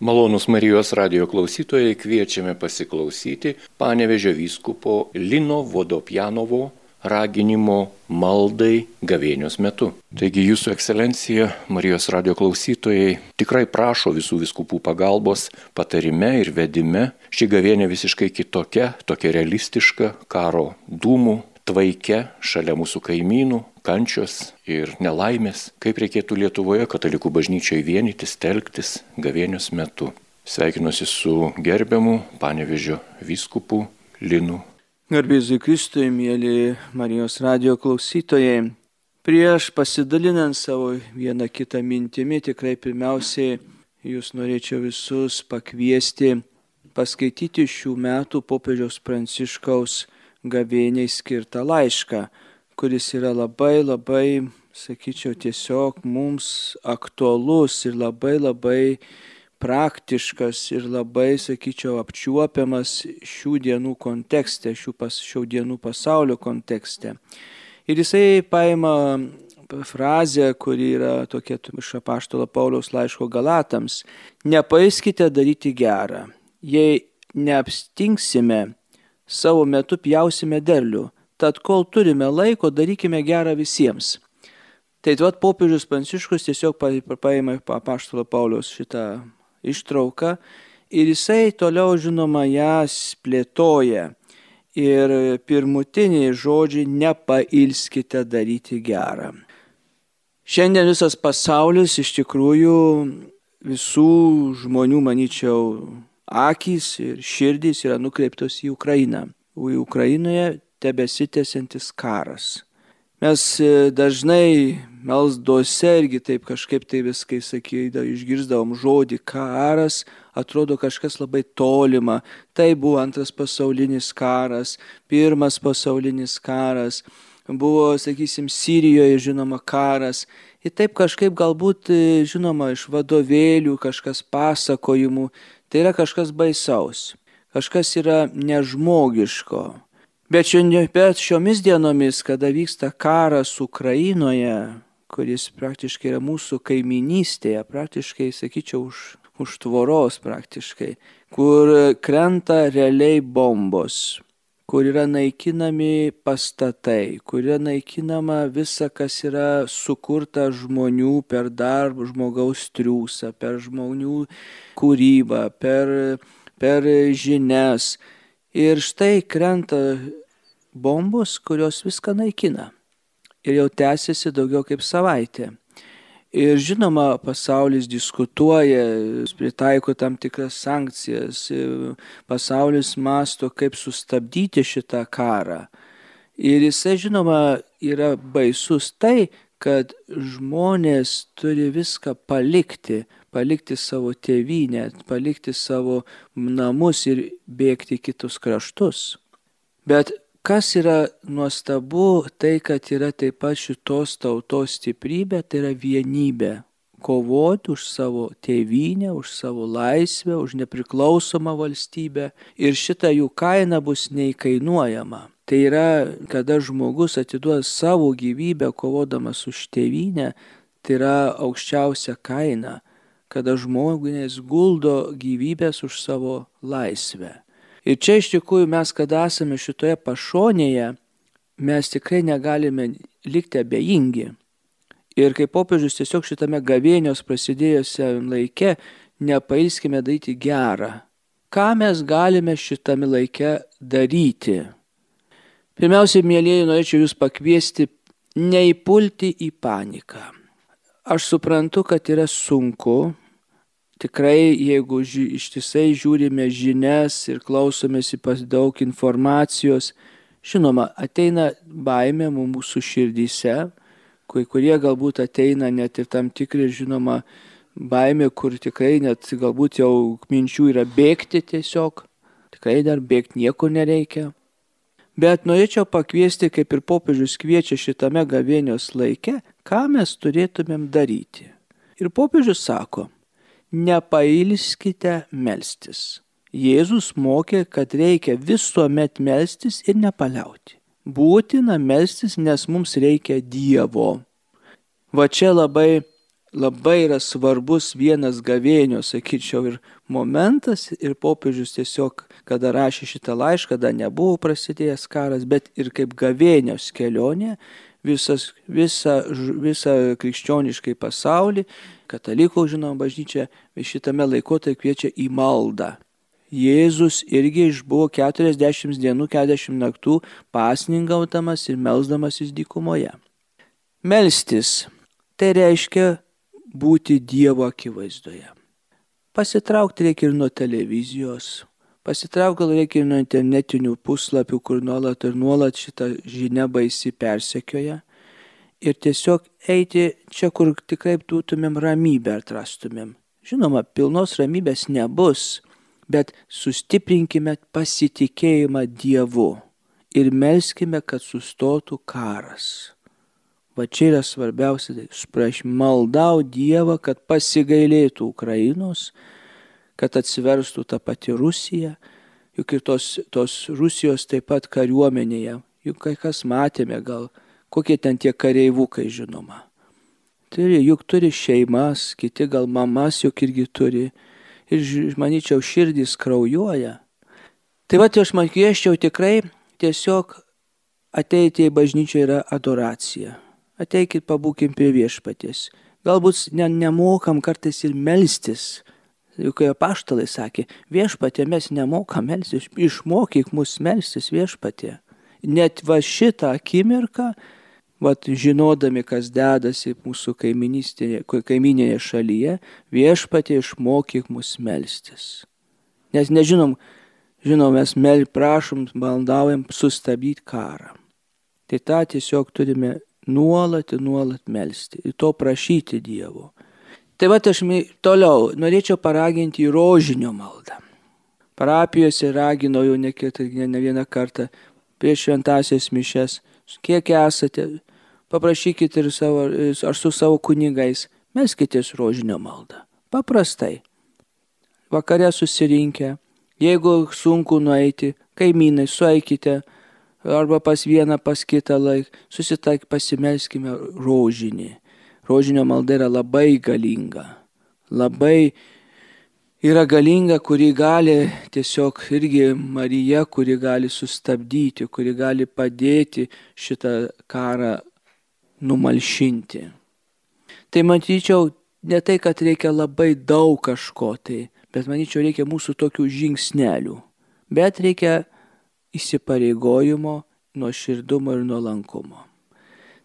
Malonus Marijos radio klausytojai kviečiame pasiklausyti panevežio vyskupo Lino Vodopjanovo raginimo maldai gavėnios metu. Taigi Jūsų ekscelencija, Marijos radio klausytojai, tikrai prašo visų viskupų pagalbos patarime ir vedime. Ši gavėnė visiškai kitokia, tokia realistiška, karo dūmų, tvaike, šalia mūsų kaimynų, kančios ir nelaimės, kaip reikėtų Lietuvoje katalikų bažnyčiai vienytis, telktis gavėnios metu. Sveikinuosi su gerbiamu panevežio vyskupu Linu. Garbėzui Kristui, mėly Marijos radio klausytojai. Prieš pasidalinant savo vieną kitą mintimį, tikrai pirmiausiai jūs norėčiau visus pakviesti paskaityti šių metų popiežiaus pranciškaus gavėniai skirtą laišką kuris yra labai labai, sakyčiau, tiesiog mums aktualus ir labai labai praktiškas ir labai, sakyčiau, apčiuopiamas šių dienų kontekste, šių, pas, šių dienų pasaulio kontekste. Ir jisai paima frazę, kuri yra tokia iš apaštalo Pauliaus laiško Galatams. Nepaiskite daryti gerą. Jei neapstinksime, savo metu pjausime derlių. Tad kol turime laiko, darykime gerą visiems. Tai tuot popiežius Pranciškus tiesiog paėmė papaštalo Pauliaus šitą ištrauką ir jisai toliau žinoma ją plėtoja. Ir pirmutiniai žodžiai nepailskite daryti gerą. Šiandien visas pasaulis iš tikrųjų visų žmonių, manyčiau, akys ir širdys yra nukreiptos į Ukrainą. Ukrainoje tebesitęsiantis karas. Mes e, dažnai melsdose irgi taip kažkaip tai viskai sakydavo, išgirsdavom žodį karas, atrodo kažkas labai tolima. Tai buvo antras pasaulinis karas, pirmas pasaulinis karas, buvo, sakysim, Sirijoje žinoma karas. Ir taip kažkaip galbūt, e, žinoma, iš vadovėlių, kažkas pasakojimų, tai yra kažkas baisaus, kažkas yra nežmogiško Bet, šiandien, bet šiomis dienomis, kada vyksta karas Ukrainoje, kuris praktiškai yra mūsų kaiminystėje, praktiškai, sakyčiau, už, už tvoros praktiškai, kur krenta realiai bombos, kur yra naikinami pastatai, kur yra naikinama visa, kas yra sukurta žmonių per darbą, žmogaus triūsą, per žmonių kūrybą, per, per žinias Ir štai krenta bombos, kurios viską naikina. Ir jau tęsiasi daugiau kaip savaitė. Ir žinoma, pasaulis diskutuoja, pritaiko tam tikras sankcijas, pasaulis masto, kaip sustabdyti šitą karą. Ir jisai, žinoma, yra baisus tai, kad žmonės turi viską palikti, palikti savo tėvynę, palikti savo namus ir bėgti kitus kraštus. Bet kas yra nuostabu, tai kad yra taip pat šitos tautos stiprybė, tai yra vienybė. Kovoti už savo tėvynę, už savo laisvę, už nepriklausomą valstybę ir šita jų kaina bus neįkainuojama. Tai yra, kada žmogus atiduoda savo gyvybę kovodamas už tėvynę, tai yra aukščiausia kaina kada žmonės guldo gyvybės už savo laisvę. Ir čia iš tikrųjų mes, kada esame šitoje pašonėje, mes tikrai negalime likti abejingi. Ir kaip popiežius tiesiog šitame gavėnios prasidėjusią laike, nepailskime daryti gerą. Ką mes galime šitame laike daryti? Pirmiausia, mėlyjeji, norėčiau jūs pakviesti neįpulti į paniką. Aš suprantu, kad yra sunku. Tikrai, jeigu ži ištisai žiūrime žinias ir klausomės į pas daug informacijos, žinoma, ateina baimė mūsų širdyse, kai kurie galbūt ateina net ir tam tikri, žinoma, baimė, kur tikrai net galbūt jau minčių yra bėgti tiesiog, tikrai dar bėgti nieko nereikia. Bet norėčiau pakviesti, kaip ir popiežius kviečia šitame gavėnios laike, ką mes turėtumėm daryti. Ir popiežius sako, nepailskite melstis. Jėzus mokė, kad reikia visuomet melstis ir nepaliauti. Būtina melstis, nes mums reikia Dievo. Va čia labai labai yra svarbus vienas gavėnio, sakyčiau, ir momentas, ir popiežius tiesiog, kada rašė šitą laišką, kada nebuvo prasidėjęs karas, bet ir kaip gavėnios kelionė, visas, visa, visa krikščioniškai pasaulį, katalikų, žinom, bažnyčia šitame laikotarpyje kviečia į maldą. Jėzus irgi išbuvo 40 dienų, 40 naktų pasningaudamas ir melzdamasis dykumoje. Melstis tai reiškia būti Dievo akivaizdoje. Pasitraukti reikia ir nuo televizijos, pasitraukti gal reikia nuo internetinių puslapių, kur nuolat ir nuolat šitą žinią baisi persekioja. Ir tiesiog eiti čia, kur tikrai būtumėm ramybę atrastumėm. Žinoma, pilnos ramybės nebus, bet sustiprinkime pasitikėjimą Dievu ir melskime, kad sustotų karas. Va čia yra svarbiausia, tai spraš maldau Dievą, kad pasigailėtų Ukrainos, kad atsiverstų ta pati Rusija, juk ir tos, tos Rusijos taip pat kariuomenėje, juk kai kas matėme gal, kokie ten tie kareivukai žinoma. Turi, juk turi šeimas, kiti gal mamas juk irgi turi. Ir, manyčiau, širdys kraujuoja. Tai va, tai aš man kvieščiau tikrai tiesiog ateiti į bažnyčią yra adoracija ateikit pabūkim prie viešpatės. Galbūt ne, nemokam kartais ir melstis. Juk apaštalai sakė, viešpatė mes nemokam melstis, išmokyk mus melstis viešpatė. Net va šitą akimirką, va žinodami, kas dedasi mūsų kaiminėje šalyje, viešpatė išmokyk mus melstis. Nes nežinom, žinom, mes mel prašom, maldaujam sustabdyti karą. Tai tą tiesiog turime nuolat ir nuolat melstį ir to prašyti Dievo. Tai va aš toliau norėčiau paraginti į rožinio maldą. Parapijose raginau jau ne, ne vieną kartą prieš šventasias mišes, kiek esate, paprašykite ir savo, ar su savo kunigais, melskitės rožinio maldą. Paprastai. Vakare susirinkę, jeigu sunku nueiti, kaimynai, sueikite, arba pas vieną, pas kitą laik, susitaik pasimelskime rožinį. Rožinio malda yra labai galinga. Labai yra galinga, kuri gali tiesiog irgi Marija, kuri gali sustabdyti, kuri gali padėti šitą karą numalšinti. Tai matyčiau ne tai, kad reikia labai daug kažko tai, bet manyčiau reikia mūsų tokių žingsnelių. Bet reikia įsipareigojimo, nuoširdumo ir nuolankumo.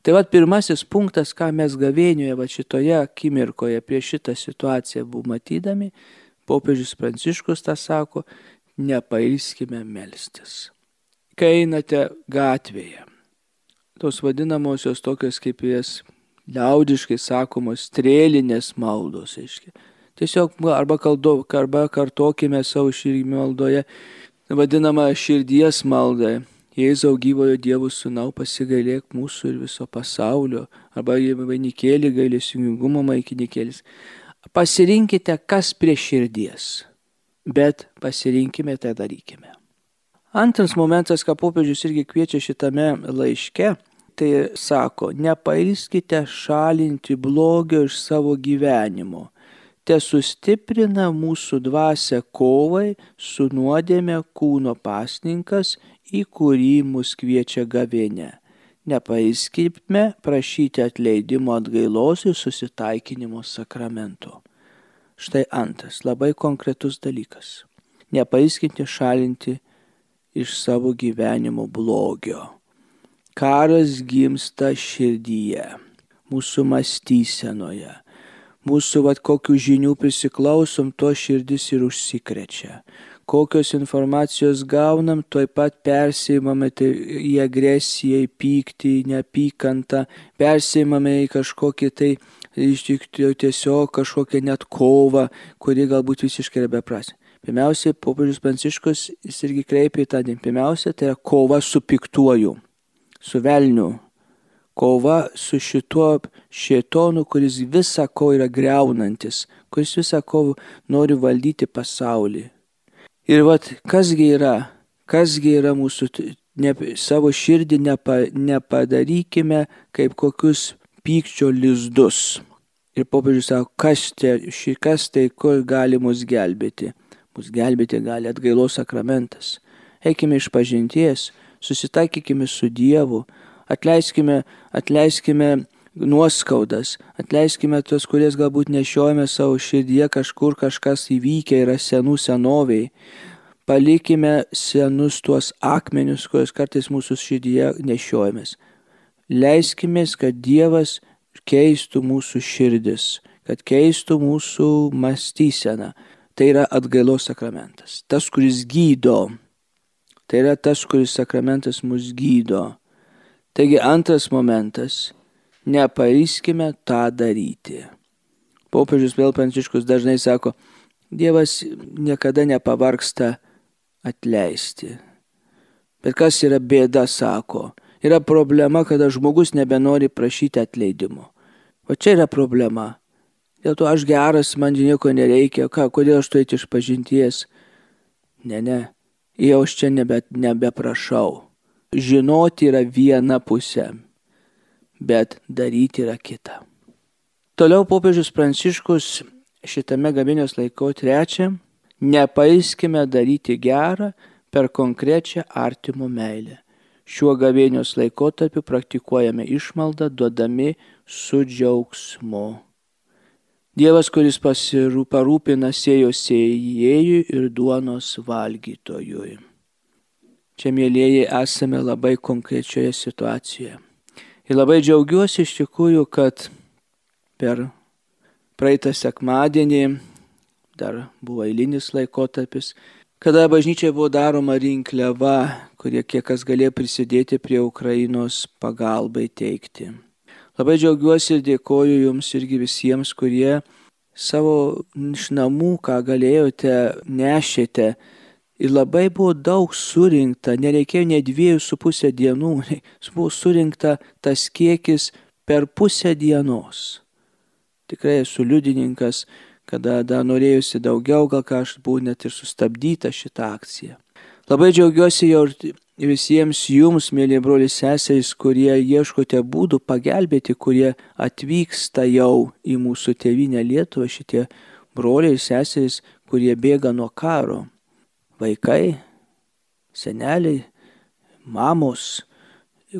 Tai vad pirmasis punktas, ką mes gavėnioje, va šitoje akimirkoje prieš šitą situaciją buvo matydami, popiežius Pranciškus tą sako, nepailskime melstis. Kai einate gatvėje, tos vadinamosios tokios kaip jas liaudiškai sakomos strėlinės maldos, aiškiai. Tiesiog arba, kaldo, arba kartokime savo širdį maldoje vadinama širdies malda. Jėzau gyvojo Dievo sūnau pasigailėk mūsų ir viso pasaulio, arba vainikėlį gailėsingumo maikinikėlis. Pasirinkite, kas prie širdies, bet pasirinkime tai darykime. Antras momentas, ką popiežius irgi kviečia šitame laiške, tai sako, nepailskite šalinti blogio iš savo gyvenimo te sustiprina mūsų dvasę kovai su nuodėme kūno pasninkas, į kurį mus kviečia gavėne. Nepaiskipme prašyti atleidimo atgailos ir susitaikinimo sakramento. Štai antras labai konkretus dalykas. Nepaiskinti šalinti iš savo gyvenimo blogio. Karas gimsta širdyje, mūsų mąstysenoje mūsų vad kokių žinių prisiklausom, to širdis ir užsikrečia. Kokios informacijos gaunam, tuoj pat persėjimame tai į agresiją, į pyktį, į neapykantą, persėjimame į kažkokį tai iš tiesiog kažkokią net kovą, kuri galbūt visiškai yra beprasė. Pirmiausia, popiežius Pranciškus jis irgi kreipia į tą dieną. Pirmiausia, tai yra kova su piktuoju, su velniu, kova su šituo šėtonu, kuris visą ko yra greunantis, kuris visą ko nori valdyti pasaulį. Ir vad, kasgi yra, kasgi yra mūsų, ne, savo širdį nepa, nepadarykime kaip kokius pykčio lizdus. Ir popiežius sako, kas, te, ši, kas tai, kur gali mus gelbėti. Mus gelbėti gali atgailos sakramentas. Eikime iš pažinties, susitaikykime su Dievu, atleiskime, atleiskime nuoskaudas, atleiskime tuos, kurias galbūt nešiojame savo širdie, kažkur kažkas įvykę yra senų senoviai. Palikime senus tuos akmenius, kuriuos kartais mūsų širdie nešiojamės. Leiskime, kad Dievas keistų mūsų širdis, kad keistų mūsų mąstyseną. Tai yra atgailos sakramentas. Tas, kuris gydo. Tai yra tas, kuris sakramentas mus gydo. Taigi antras momentas - nepaiskime tą daryti. Popiežius vėl pranciškus dažnai sako, Dievas niekada nepavarksta atleisti. Bet kas yra bėda, sako, yra problema, kada žmogus nebenori prašyti atleidimo. O čia yra problema. Dėl to aš geras, man nieko nereikia, ką, kodėl aš turėčiau iš pažinties. Ne, ne, jau aš čia nebe, nebeprašau. Žinoti yra viena pusė, bet daryti yra kita. Toliau popiežius Pranciškus šitame gabinės laiko trečia, nepaiskime daryti gerą per konkrečią artimo meilę. Šiuo gavėnios laikotarpiu praktikuojame išmaldą, duodami su džiaugsmu. Dievas, kuris pasirū, parūpina sėjo sėjėjui ir duonos valgytojui. Čia, mėlyjeji, esame labai konkrečioje situacijoje. Ir labai džiaugiuosi iš tikrųjų, kad per praeitą sekmadienį dar buvo eilinis laikotarpis, kada bažnyčiai buvo daroma rinkliava, kurie kiek kas galėjo prisidėti prie Ukrainos pagalbai teikti. Labai džiaugiuosi ir dėkoju Jums irgi visiems, kurie savo iš namų, ką galėjote, nešėte. Ir labai buvo daug surinkta, nereikėjo ne dviejų su pusę dienų, buvo surinkta tas kiekis per pusę dienos. Tikrai esu liudininkas, kada dar norėjusi daugiau, gal ką aš buvau net ir sustabdyta šitą akciją. Labai džiaugiuosi jau visiems jums, mėly broliai seserys, kurie ieškote būdų pagelbėti, kurie atvyksta jau į mūsų tėvynę Lietuvą, šitie broliai seserys, kurie bėga nuo karo. Vaikai, seneliai, mamos,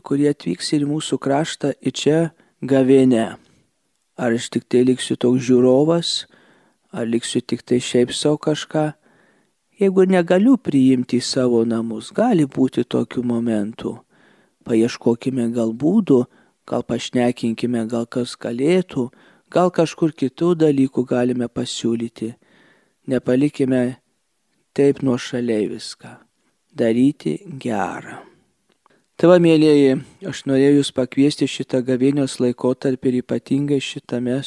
kurie atvyks ir į mūsų kraštą, į čia gavėnę. Ar aš tik tai liksiu toks žiūrovas, ar liksiu tik tai šiaip savo kažką. Jeigu negaliu priimti į savo namus, gali būti tokių momentų. Paieškokime gal būdų, gal pašnekinkime, gal kas galėtų, gal kažkur kitų dalykų galime pasiūlyti. Nepalikime taip nuo šaliai viską. Daryti gerą. Tava mėlyjeji, aš norėjau Jūs pakviesti šitą gavėnios laikotarpį ir ypatingai šitame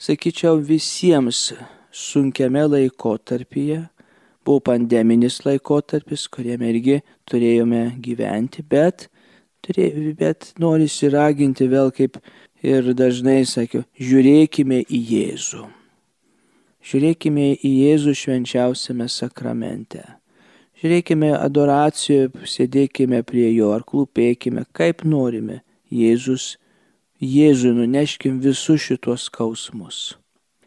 sakyčiau, visiems sunkiame laikotarpyje. Buvo pandeminis laikotarpis, kuriame irgi turėjome gyventi, bet, turė, bet norisi raginti vėl, kaip ir dažnai sakiau, žiūrėkime į Jėzų. Žiūrėkime į Jėzų švenčiausiame sakramente. Žiūrėkime adoracijoje, sėdėkime prie jo ar klūpėkime, kaip norime. Jėzus Jėzui nuneškim visus šitos skausmus.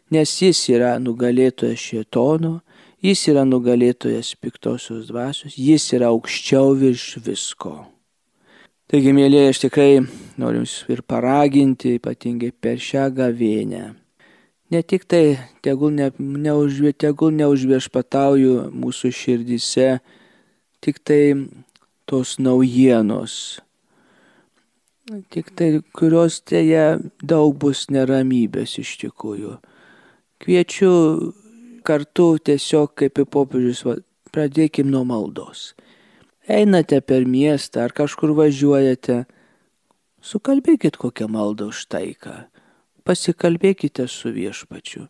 Nes jis yra nugalėtojas šietono, jis yra nugalėtojas piktosios dvasios, jis yra aukščiau virš visko. Taigi, mėlyje, aš tikrai noriu jums ir paraginti, ypatingai per šią gavėnę. Ne tik tai, tegul, ne, neužvė, tegul neužviešpatauju mūsų širdise, tik tai tos naujienos, Tik tai, kurios dėja daug bus neramybės iš tikrųjų. Kviečiu kartu tiesiog kaip į popiežius, pradėkim nuo maldos. Einate per miestą ar kažkur važiuojate, sukalbėkit kokią maldą už taiką. Pasikalbėkite su viešpačiu.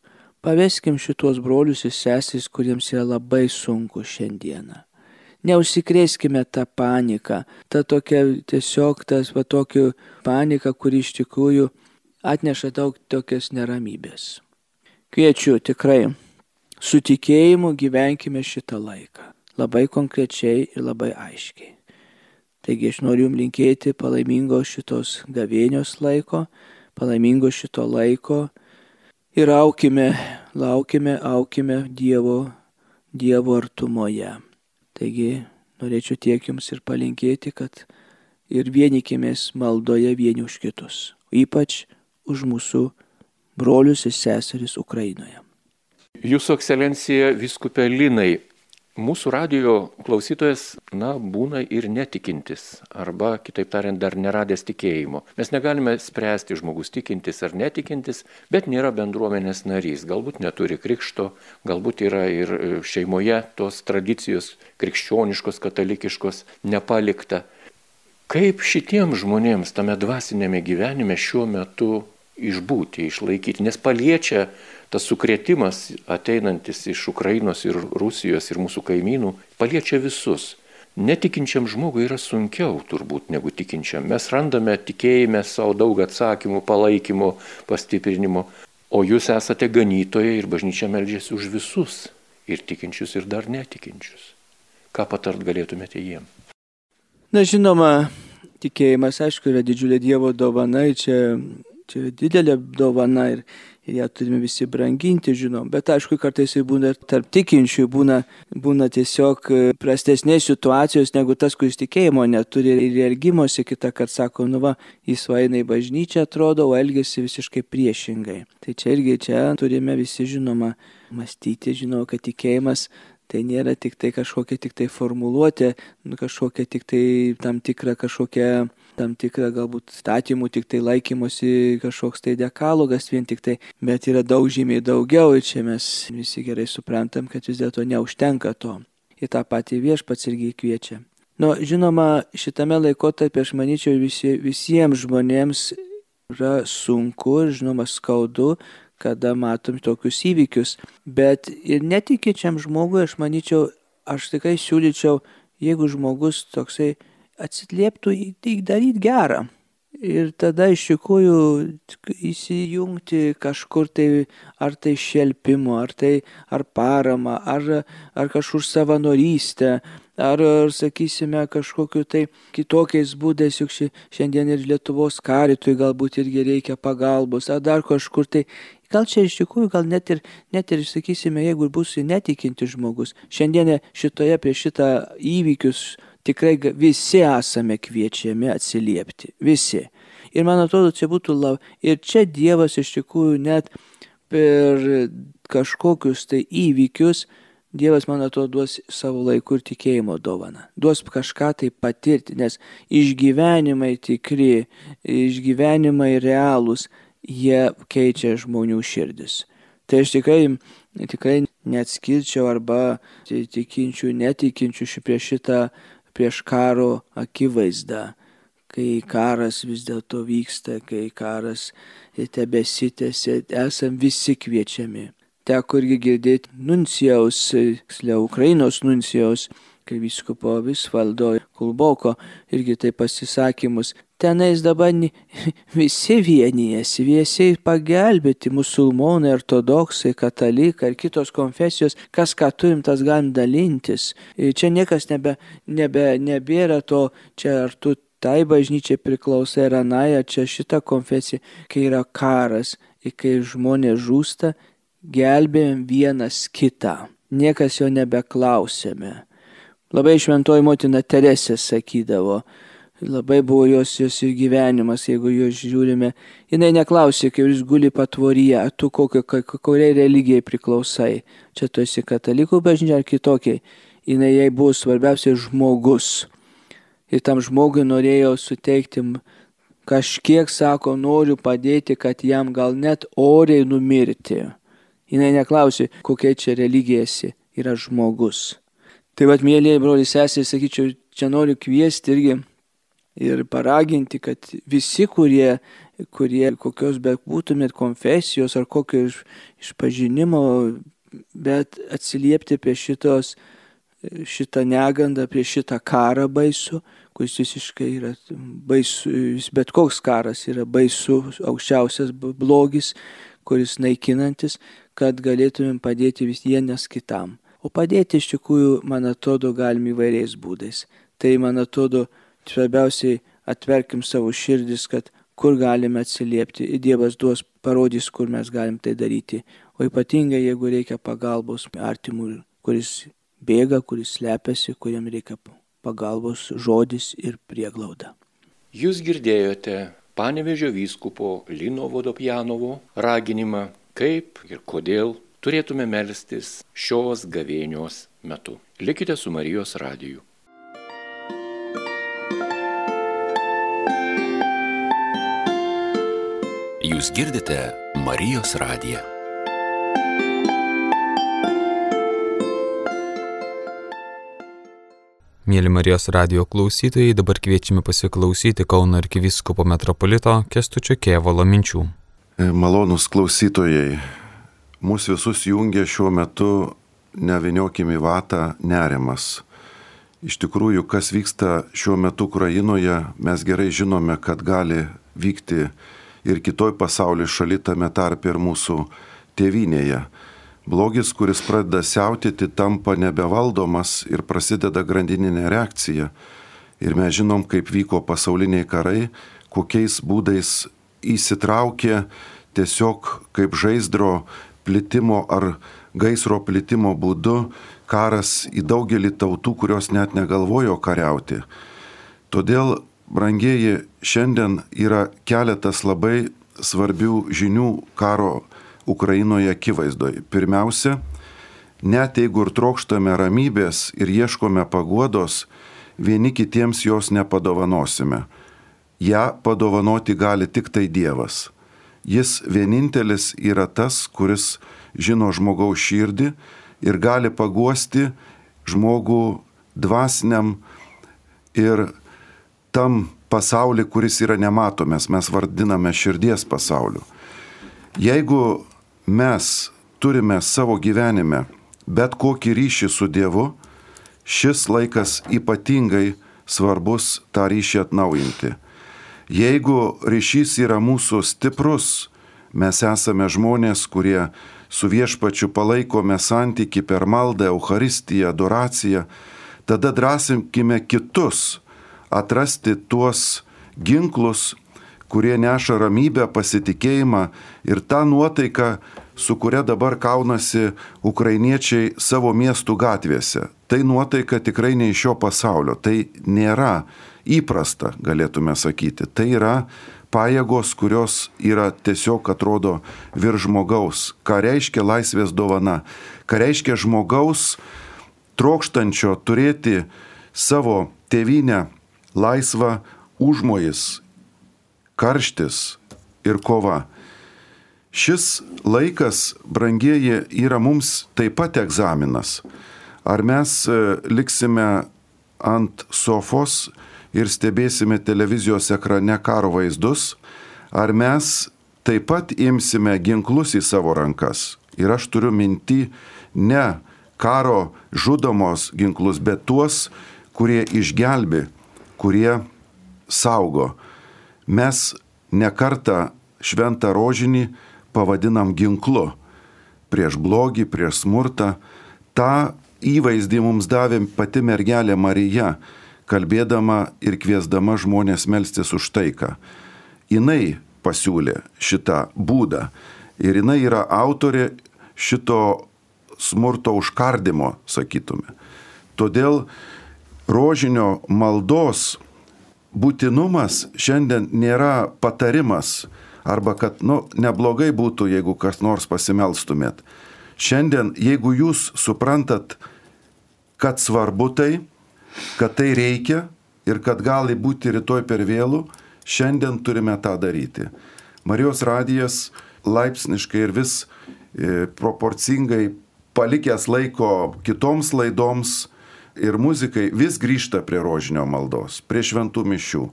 Paveskim šitos brolius ir sesis, kuriems yra labai sunku šiandieną. Neužsikrėskime tą paniką, tą tokią tiesiog tas va tokių paniką, kuri iš tikrųjų atneša daug tokios neramybės. Kviečiu tikrai su tikėjimu gyvenkime šitą laiką. Labai konkrečiai ir labai aiškiai. Taigi aš noriu jums linkėti palaimingo šitos gavėnios laiko, palaimingo šito laiko ir aukime, laukime, aukime Dievo, Dievo artumoje. Taigi norėčiau tiek jums ir palinkėti, kad ir vienykimės maldoje vieni už kitus, ypač už mūsų brolius ir seseris Ukrainoje. Jūsų ekscelencija viskupė Linai, Mūsų radio klausytojas, na, būna ir netikintis, arba, kitaip tariant, dar neradęs tikėjimo. Mes negalime spręsti žmogus tikintis ar netikintis, bet nėra bendruomenės narys. Galbūt neturi krikšto, galbūt yra ir e, šeimoje tos tradicijos krikščioniškos, katalikiškos nepalikta. Kaip šitiems žmonėms tame dvasinėme gyvenime šiuo metu išbūti, išlaikyti, nes paliečia tas sukrėtimas ateinantis iš Ukrainos ir Rusijos ir mūsų kaimynų, paliečia visus. Netikinčiam žmogui yra sunkiau turbūt negu tikinčiam. Mes randame tikėjime savo daug atsakymų, palaikymo, pastiprinimo, o jūs esate ganytojai ir bažnyčia melžiasi už visus, ir tikinčius, ir dar netikinčius. Ką patart galėtumėte jiem? Na žinoma, tikėjimas, aišku, yra didžiulė Dievo dovana, čia Čia yra didelė dovana ir, ir ją turime visi branginti, žinom. Bet aišku, kartais ir būna tarp tikinčių, būna, būna tiesiog e, prastesnės situacijos negu tas, kuris tikėjimo neturi ir elgimosi kitą kartą sako, nu va, jis vaina į bažnyčią atrodo, o elgesi visiškai priešingai. Tai čia irgi čia turime visi žinoma mąstyti, žinoma, kad tikėjimas Tai nėra tik tai kažkokia tik tai formuluotė, nu, kažkokia tik tai tam tikra kažkokia tam tikrą galbūt statymų tik tai laikymosi kažkoks tai dekalogas vien tik tai, bet yra daug žymiai daugiau ir čia mes visi gerai suprantam, kad vis dėlto neužtenka to. Ir tą patį viešpats irgi kviečia. Nu, žinoma, šitame laikotarpį aš manyčiau visi, visiems žmonėms yra sunku žinoma skaudu, kada matom tokius įvykius, bet ir netikinčiam žmogui aš manyčiau, aš tikrai siūlyčiau, jeigu žmogus toksai atsilieptų į tai daryti gerą. Ir tada iš tikrųjų įsijungti kažkur tai, ar tai šelpimo, ar tai ar parama, ar, ar kažkur savanorystę, ar, ar sakysime kažkokiu tai kitokiais būdais, juk šiandien ir Lietuvos karitui galbūt irgi reikia pagalbos, ar dar kažkur tai. Gal čia iš tikrųjų, gal net ir, net ir, sakysime, jeigu bus netikinti žmogus, šiandien šitoje prie šitą įvykius tikrai visi esame kviečiami atsiliepti. Visi. Ir man atrodo, čia būtų lav. Ir čia Dievas iš tikrųjų net per kažkokius tai įvykius, Dievas, man atrodo, duos savo laiku ir tikėjimo dovaną. Duos kažką tai patirti, nes išgyvenimai tikri, išgyvenimai realūs, jie keičia žmonių širdis. Tai aš tikrai, tikrai neatskirčiau arba tikinčių, netikinčių prie šitą prieš karo akivaizdą, kai karas vis dėlto vyksta, kai karas tebesitėsi, esam visi kviečiami. Teko irgi girdėti nuncijaus, tiksliau Ukrainos nuncijaus, kai viskupo Visvaldo Kulboko irgi tai pasisakymus, tenais dabar visi vienijasi, visi pagelbėti musulmonai, ortodoksai, katalikai ar kitos konfesijos, kas ką turim, tas galim dalintis. Čia niekas nebe, nebe, nebėra to, čia ar tu tai bažnyčiai priklausai ar anaja, čia šita konfesija, kai yra karas ir kai žmonės žūsta, gelbėjom vienas kitą. Niekas jo nebeklausėme. Labai šventoji motina Teresė sakydavo, Labai buvo jos, jos ir gyvenimas, jeigu jos žiūrime. Jis neklausė, kai jūs guli patvoryje, tu kokio, kuriai religijai priklausai. Čia tu esi katalikų bažnyčia ar kitokiai. Jis jai buvo svarbiausia žmogus. Ir tam žmogui norėjo suteikti kažkiek, sako, noriu padėti, kad jam gal net oriai numirti. Jis neklausė, kokia čia religija esi. Yra žmogus. Tai vad, mėlyje broliai sesės, sakyčiau, čia noriu kviesti irgi ir paraginti, kad visi, kurie, kurie kokios be būtumėt konfesijos ar kokio iš, išpažinimo, bet atsiliepti prie šitos, šitą negandą, prie šitą karą baisų, kuris visiškai yra baisus, bet koks karas yra baisus, aukščiausias blogis, kuris naikinantis, kad galėtumėm padėti vis vienas kitam. O padėti iš tikrųjų, man atrodo, galim įvairiais būdais. Tai, man atrodo, svarbiausiai atverkim savo širdis, kad kur galime atsiliepti. Ir Dievas duos, parodys, kur mes galim tai daryti. O ypatingai, jeigu reikia pagalbos artimų, kuris bėga, kuris slepiasi, kuriam reikia pagalbos žodis ir prieglauda. Jūs girdėjote Panevežio vyskupo Lino Vodopjanovo raginimą, kaip ir kodėl turėtume melstis šios gavėnios metu. Likite su Marijos radiju. Jūs girdite Marijos radiją. Mėly Marijos radio klausytojai, dabar kviečiame pasiklausyti Kauno arkiviskopo metropolito Kestučio Kėvalo minčių. E, malonus klausytojai, mūsų visus jungia šiuo metu neviniokime į vatą nerimas. Iš tikrųjų, kas vyksta šiuo metu Ukrainoje, mes gerai žinome, kad gali vykti ir kitoj pasaulio šaly tame tarp ir mūsų tėvynėje. Blogis, kuris pradeda siautėti, tampa nebevaldomas ir prasideda grandininė reakcija. Ir mes žinom, kaip vyko pasauliniai karai, kokiais būdais įsitraukė tiesiog kaip žaizdro plitimo ar gaisro plitimo būdu karas į daugelį tautų, kurios net negalvojo kariauti. Todėl, brangieji, šiandien yra keletas labai svarbių žinių karo Ukrainoje akivaizdoj. Pirmiausia, net jeigu ir trokštame ramybės ir ieškome paguodos, vieni kitiems jos nepadovanosime. Ja padovanoti gali tik tai Dievas. Jis vienintelis yra tas, kuris žino žmogaus širdį ir gali paguosti žmogų dvasiniam ir tam pasaulį, kuris yra nematomas, mes vardiname širdies pasauliu. Jeigu mes turime savo gyvenime bet kokį ryšį su Dievu, šis laikas ypatingai svarbus tą ryšį atnaujinti. Jeigu ryšys yra mūsų stiprus, mes esame žmonės, kurie su viešpačiu palaikome santyki per maldą, Euharistiją, adoraciją, tada drąsinkime kitus atrasti tuos ginklus, kurie neša ramybę, pasitikėjimą ir tą nuotaiką, su kuria dabar kaunasi ukrainiečiai savo miestų gatvėse. Tai nuotaika tikrai ne iš šio pasaulio, tai nėra įprasta, galėtume sakyti. Tai yra pajėgos, kurios yra tiesiog atrodo virš žmogaus. Ką reiškia laisvės dovana? Ką reiškia žmogaus trokštančio turėti savo tėvynę laisvą užmojis, karštis ir kova. Šis laikas, brangieji, yra mums taip pat egzaminas. Ar mes e, liksime ant sofos ir stebėsime televizijos ekrane karo vaizdus, ar mes taip pat imsime ginklus į savo rankas. Ir aš turiu minti ne karo žudomos ginklus, bet tuos, kurie išgelbi, kurie saugo. Mes nekartą šventą rožinį pavadinam ginklu prieš blogį, prieš smurtą. Ta įvaizdį mums davė pati mergelė Marija, kalbėdama ir kviesdama žmonės melstis už taiką. Jis pasiūlė šitą būdą ir jinai yra autorė šito smurto užkardimo, sakytume. Todėl rožinio maldos būtinumas šiandien nėra patarimas, arba kad, nu, neblogai būtų, jeigu kas nors pasimelstumėt. Šiandien, jeigu jūs suprantat, kad svarbu tai, kad tai reikia ir kad gali būti rytoj per vėlų, šiandien turime tą daryti. Marijos radijas laipsniškai ir vis e, proporcingai palikęs laiko kitoms laidoms ir muzikai vis grįžta prie rožinio maldos, prie šventų mišių.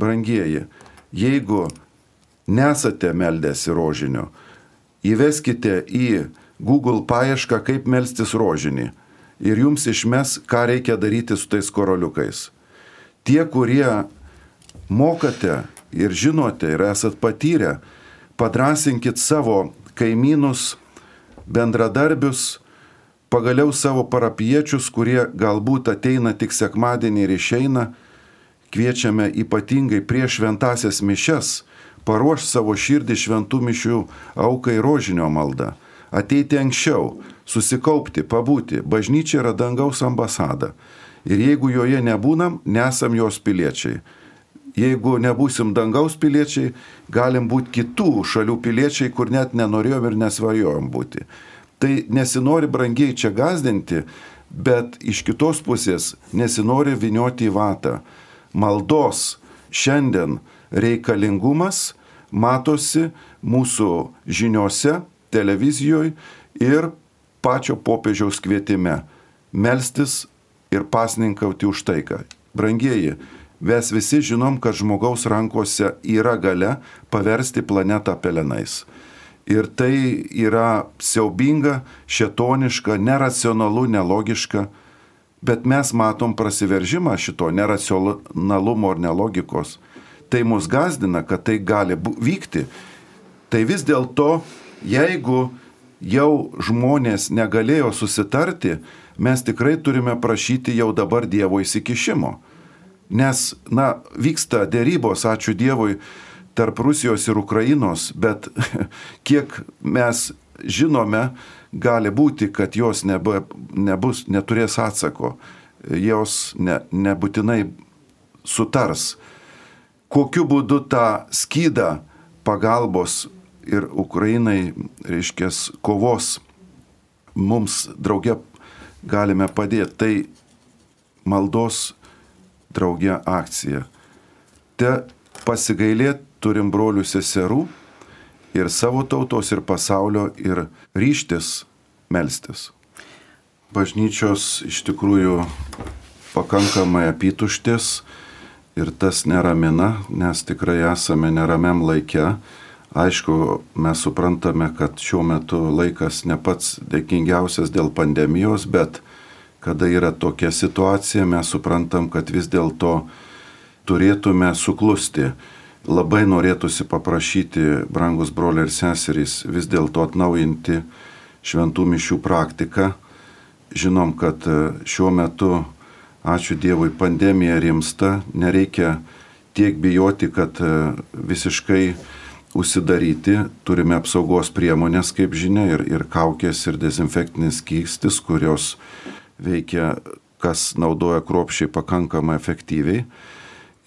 Brangieji, jeigu nesate meldęsi rožinio, įveskite į Google paiešką, kaip melstis rožinį ir jums išmes, ką reikia daryti su tais koroliukais. Tie, kurie mokate ir žinote ir esat patyrę, padrasinkit savo kaimynus, bendradarbius, pagaliau savo parapiečius, kurie galbūt ateina tik sekmadienį ir išeina, kviečiame ypatingai prieš šventasias mišes paruoš savo širdį šventų mišių aukai rožinio maldą, ateiti anksčiau, susikaupti, pabūti. Bažnyčia yra dangaus ambasada. Ir jeigu joje nebūnam, nesam jos piliečiai. Jeigu nebūsim dangaus piliečiai, galim būti kitų šalių piliečiai, kur net nenorėjom ir nesvajojom būti. Tai nesinori brangiai čia gazdinti, bet iš kitos pusės nesinori vinioti į vatą. Maldos šiandien reikalingumas matosi mūsų žiniuose, televizijoje ir pačio popiežiaus kvietime - melstis ir pasninkauti už taiką. Brangieji, mes visi žinom, kad žmogaus rankose yra gale paversti planetą pelenais. Ir tai yra siaubinga, šetoniška, neracionalu, nelogiška, bet mes matom prasiveržimą šito neracionalumo ir nelogikos. Tai mus gazdina, kad tai gali vykti. Tai vis dėlto, jeigu jau žmonės negalėjo susitarti, mes tikrai turime prašyti jau dabar Dievo įsikišimo. Nes, na, vyksta dėrybos, ačiū Dievui, tarp Rusijos ir Ukrainos, bet kiek mes žinome, gali būti, kad jos neba, nebus, neturės atsako, jos ne, nebūtinai sutars. Kokiu būdu tą skydą pagalbos ir Ukrainai, reiškia, kovos mums drauge galime padėti, tai maldos drauge akcija. Te pasigailėt turim brolių seserų ir savo tautos ir pasaulio ir ryštis melstis. Bažnyčios iš tikrųjų pakankamai apituštės ir tas neramina, nes tikrai esame neramiam laikė. Aišku, mes suprantame, kad šiuo metu laikas ne pats dėkingiausias dėl pandemijos, bet kada yra tokia situacija, mes suprantam, kad vis dėlto turėtume suklusti. Labai norėtųsi paprašyti, brangus broliai ir seserys, vis dėlto atnaujinti šventų mišių praktiką. Žinom, kad e, šiuo metu, ačiū Dievui, pandemija rimsta, nereikia tiek bijoti, kad e, visiškai užsidaryti, turime apsaugos priemonės, kaip žinia, ir, ir kaukės, ir dezinfektinis kystis, kurios veikia, kas naudoja kruopšiai pakankamai efektyviai.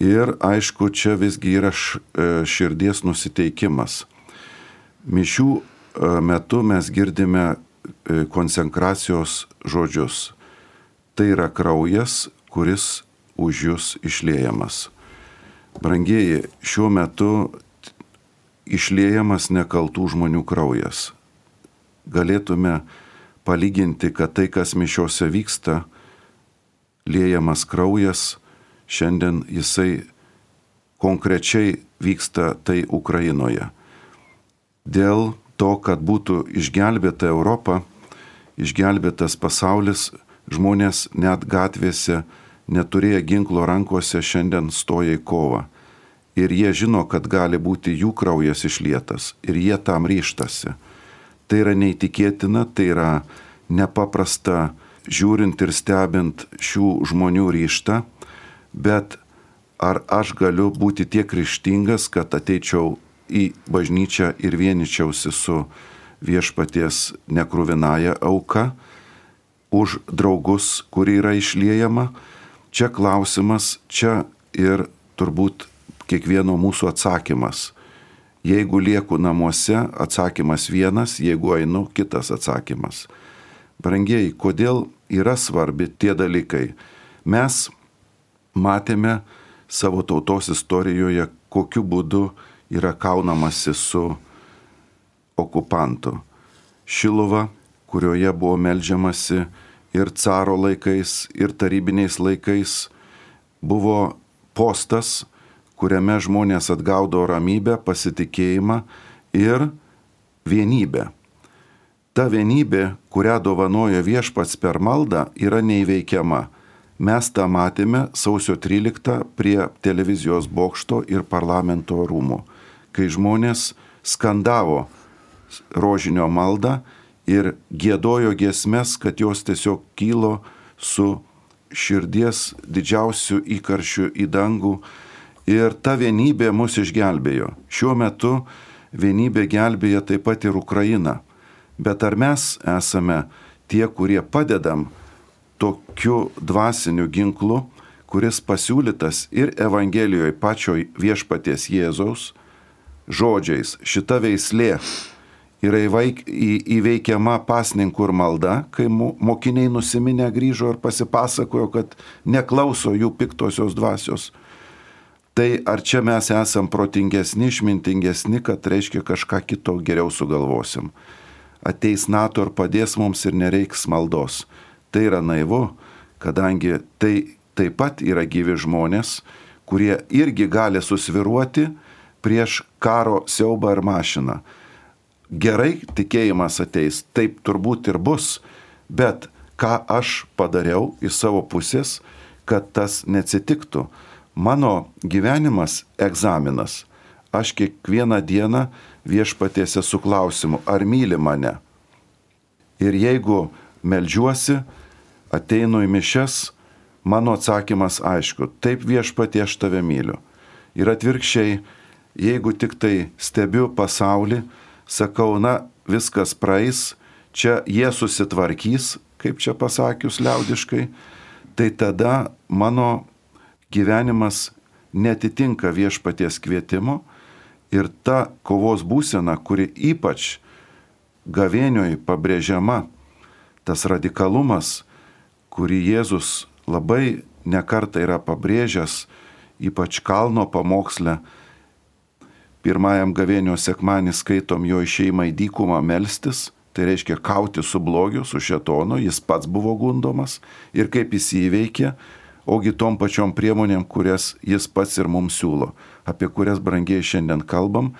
Ir aišku, čia visgi yra e, širdies nusiteikimas. Mišių e, metu mes girdime e, konsekracijos žodžius. Tai yra kraujas, kuris už jūs išliejamas. Brangieji, šiuo metu išliejamas nekaltų žmonių kraujas. Galėtume palyginti, kad tai, kas mišiuose vyksta, liejamas kraujas, šiandien jisai konkrečiai vyksta tai Ukrainoje. Dėl to, kad būtų išgelbėta Europa, išgelbėtas pasaulis, žmonės net gatvėse neturėję ginklo rankose šiandien stoja į kovą. Ir jie žino, kad gali būti jų kraujas išlietas ir jie tam ryštasi. Tai yra neįtikėtina, tai yra nepaprasta žiūrint ir stebint šių žmonių ryštą, bet ar aš galiu būti tiek ryštingas, kad ateičiau į bažnyčią ir vieničiausi su viešpaties nekruvinaja auka už draugus, kuri yra išliejama. Čia klausimas, čia ir turbūt kiekvieno mūsų atsakymas. Jeigu lieku namuose, atsakymas vienas, jeigu einu, kitas atsakymas. Brangiai, kodėl yra svarbi tie dalykai? Mes matėme savo tautos istorijoje, kokiu būdu yra kaunamasi su okupantu. Šiluva, kurioje buvo melžiamasi ir caro laikais, ir tarybiniais laikais, buvo postas, kuriame žmonės atgaudo ramybę, pasitikėjimą ir vienybę. Ta vienybė, kurią dovanoja viešpats per maldą, yra neįveikiama. Mes tą matėme sausio 13 prie televizijos bokšto ir parlamento rūmų, kai žmonės skandavo rožinio maldą ir gėdojo giesmes, kad jos tiesiog kylo su širdies didžiausių įkaršių į dangų ir ta vienybė mus išgelbėjo. Šiuo metu vienybė gelbėja taip pat ir Ukrainą. Bet ar mes esame tie, kurie padedam tokiu dvasiniu ginklu, kuris pasiūlytas ir Evangelijoje pačioj viešpaties Jėzaus žodžiais. Šita veislė yra įvaik, į, įveikiama pasninkų ir malda, kai mokiniai nusiminę grįžo ir pasipasakojo, kad neklauso jų piktosios dvasios. Tai ar čia mes esam protingesni, išmintingesni, kad reiškia kažką kito geriau sugalvosim. Ateis NATO ir padės mums ir nereiks maldos. Tai yra naivu, kadangi tai taip pat yra gyvi žmonės, kurie irgi gali susviruoti prieš karo siaubą ir mašiną gerai tikėjimas ateis, taip turbūt ir bus, bet ką aš padariau iš savo pusės, kad tas neatsitiktų. Mano gyvenimas egzaminas. Aš kiekvieną dieną viešpatėse su klausimu, ar myli mane. Ir jeigu melžiuosi, ateinu į mišes, mano atsakymas aišku, taip viešpatie aš tave myliu. Ir atvirkščiai, jeigu tik tai stebiu pasaulį, sakau, na, viskas praeis, čia jie susitvarkys, kaip čia pasakius liaudiškai, tai tada mano gyvenimas netitinka viešpaties kvietimo ir ta kovos būsena, kuri ypač gavėnioj pabrėžiama, tas radikalumas, kurį Jėzus labai nekarta yra pabrėžęs, ypač kalno pamoksle, pirmajam gavėnio sekmanį skaitom jo išeimą į dykumą melstis, tai reiškia kauti su blogiu, su šetonu, jis pats buvo gundomas ir kaip jis įveikė, ogi tom pačiom priemonėm, kurias jis pats ir mums siūlo, apie kurias brangiai šiandien kalbam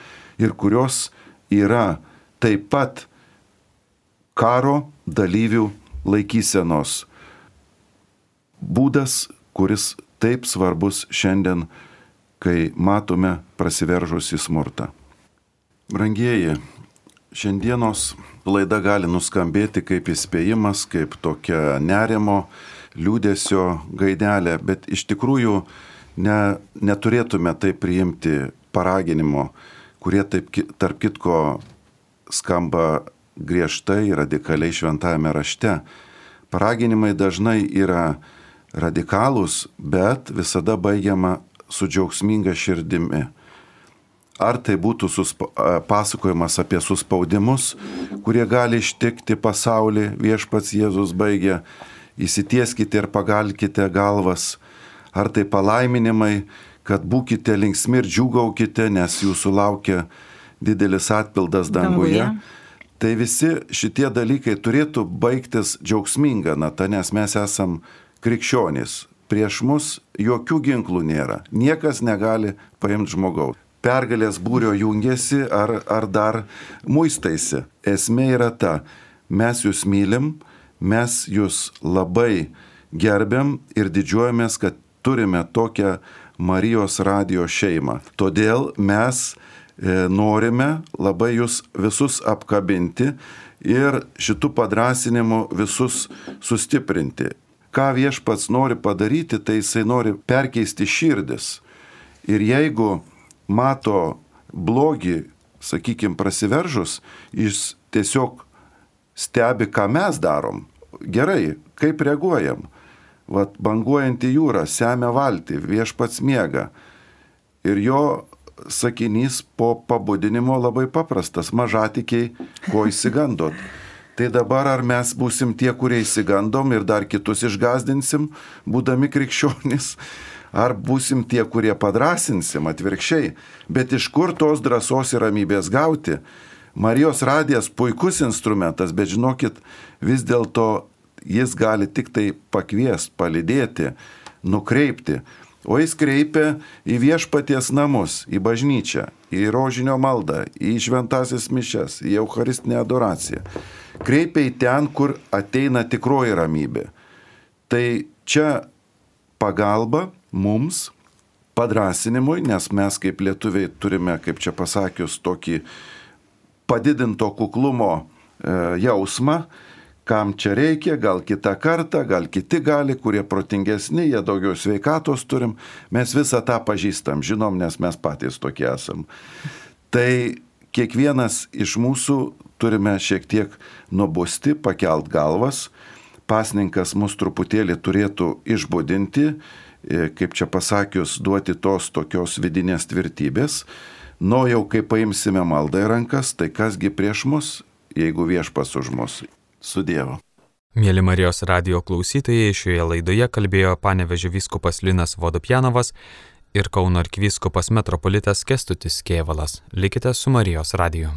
ir kurios yra taip pat karo dalyvių laikysenos būdas, kuris taip svarbus šiandien kai matome prasiveržusi smurtą. Brangieji, šiandienos laida gali nuskambėti kaip įspėjimas, kaip tokia nerimo, liūdėsio gaidelė, bet iš tikrųjų ne, neturėtume tai priimti paraginimo, kurie taip tarp kitko skamba griežtai, radikaliai šventajame rašte. Paraginimai dažnai yra radikalūs, bet visada baigiama su džiaugsminga širdimi. Ar tai būtų suspa, pasakojimas apie suspaudimus, kurie gali ištikti pasaulį, viešpats Jėzus baigė, įsitieskite ir pagalkite galvas, ar tai palaiminimai, kad būkite linksmi ir džiugaukite, nes jūsų laukia didelis atpildas danguje. danguje. Tai visi šitie dalykai turėtų baigtis džiaugsminga nata, nes mes esam krikščionys, prieš mus jokių ginklų nėra. Niekas negali paimti žmogaus. Pergalės būrio jungiasi ar, ar dar muistaisi. Esmė yra ta, mes jūs mylim, mes jūs labai gerbiam ir didžiuojamės, kad turime tokią Marijos radio šeimą. Todėl mes e, norime labai jūs visus apkabinti ir šitų padrasinimų visus sustiprinti ką viešpats nori padaryti, tai jisai nori perkeisti širdis. Ir jeigu mato blogį, sakykime, prasiveržus, jis tiesiog stebi, ką mes darom. Gerai, kaip reaguojam. Vat banguojantį jūrą, semia valtį, viešpats miega. Ir jo sakinys po pabudinimo labai paprastas - mažatikiai, ko įsigandot. Tai dabar ar mes būsim tie, kurie įsigandom ir dar kitus išgazdinsim, būdami krikščionys, ar būsim tie, kurie padrasinsim atvirkščiai. Bet iš kur tos drąsos ir ramybės gauti? Marijos radijas puikus instrumentas, bet žinokit, vis dėlto jis gali tik tai pakviesti, palidėti, nukreipti. O jis kreipia į viešpaties namus, į bažnyčią, į rožinio maldą, į šventasis mišes, į eucharistinę adoraciją kreipia į ten, kur ateina tikroji ramybė. Tai čia pagalba mums, padrasinimui, nes mes kaip lietuviai turime, kaip čia pasakius, tokį padidinto kuklumo e, jausmą, kam čia reikia, gal kitą kartą, gal kiti gali, kurie protingesni, jie daugiau sveikatos turim. Mes visą tą pažįstam, žinom, nes mes patys tokie esam. Tai kiekvienas iš mūsų turime šiek tiek nuobosti, pakelt galvas. Pasninkas mus truputėlį turėtų išbudinti, e, kaip čia pasakius, duoti tos tokios vidinės tvirtybės. Nu jau kai paimsime maldą į rankas, tai kasgi prieš mus, jeigu viešpas už mus. Su Dievu. Mėly Marijos radio klausytojai, šioje laidoje kalbėjo panevežė vyskupas Linas Vodopjanovas ir Kauno arkivyskupas metropolitas Kestutis Kievalas. Likite su Marijos radiju.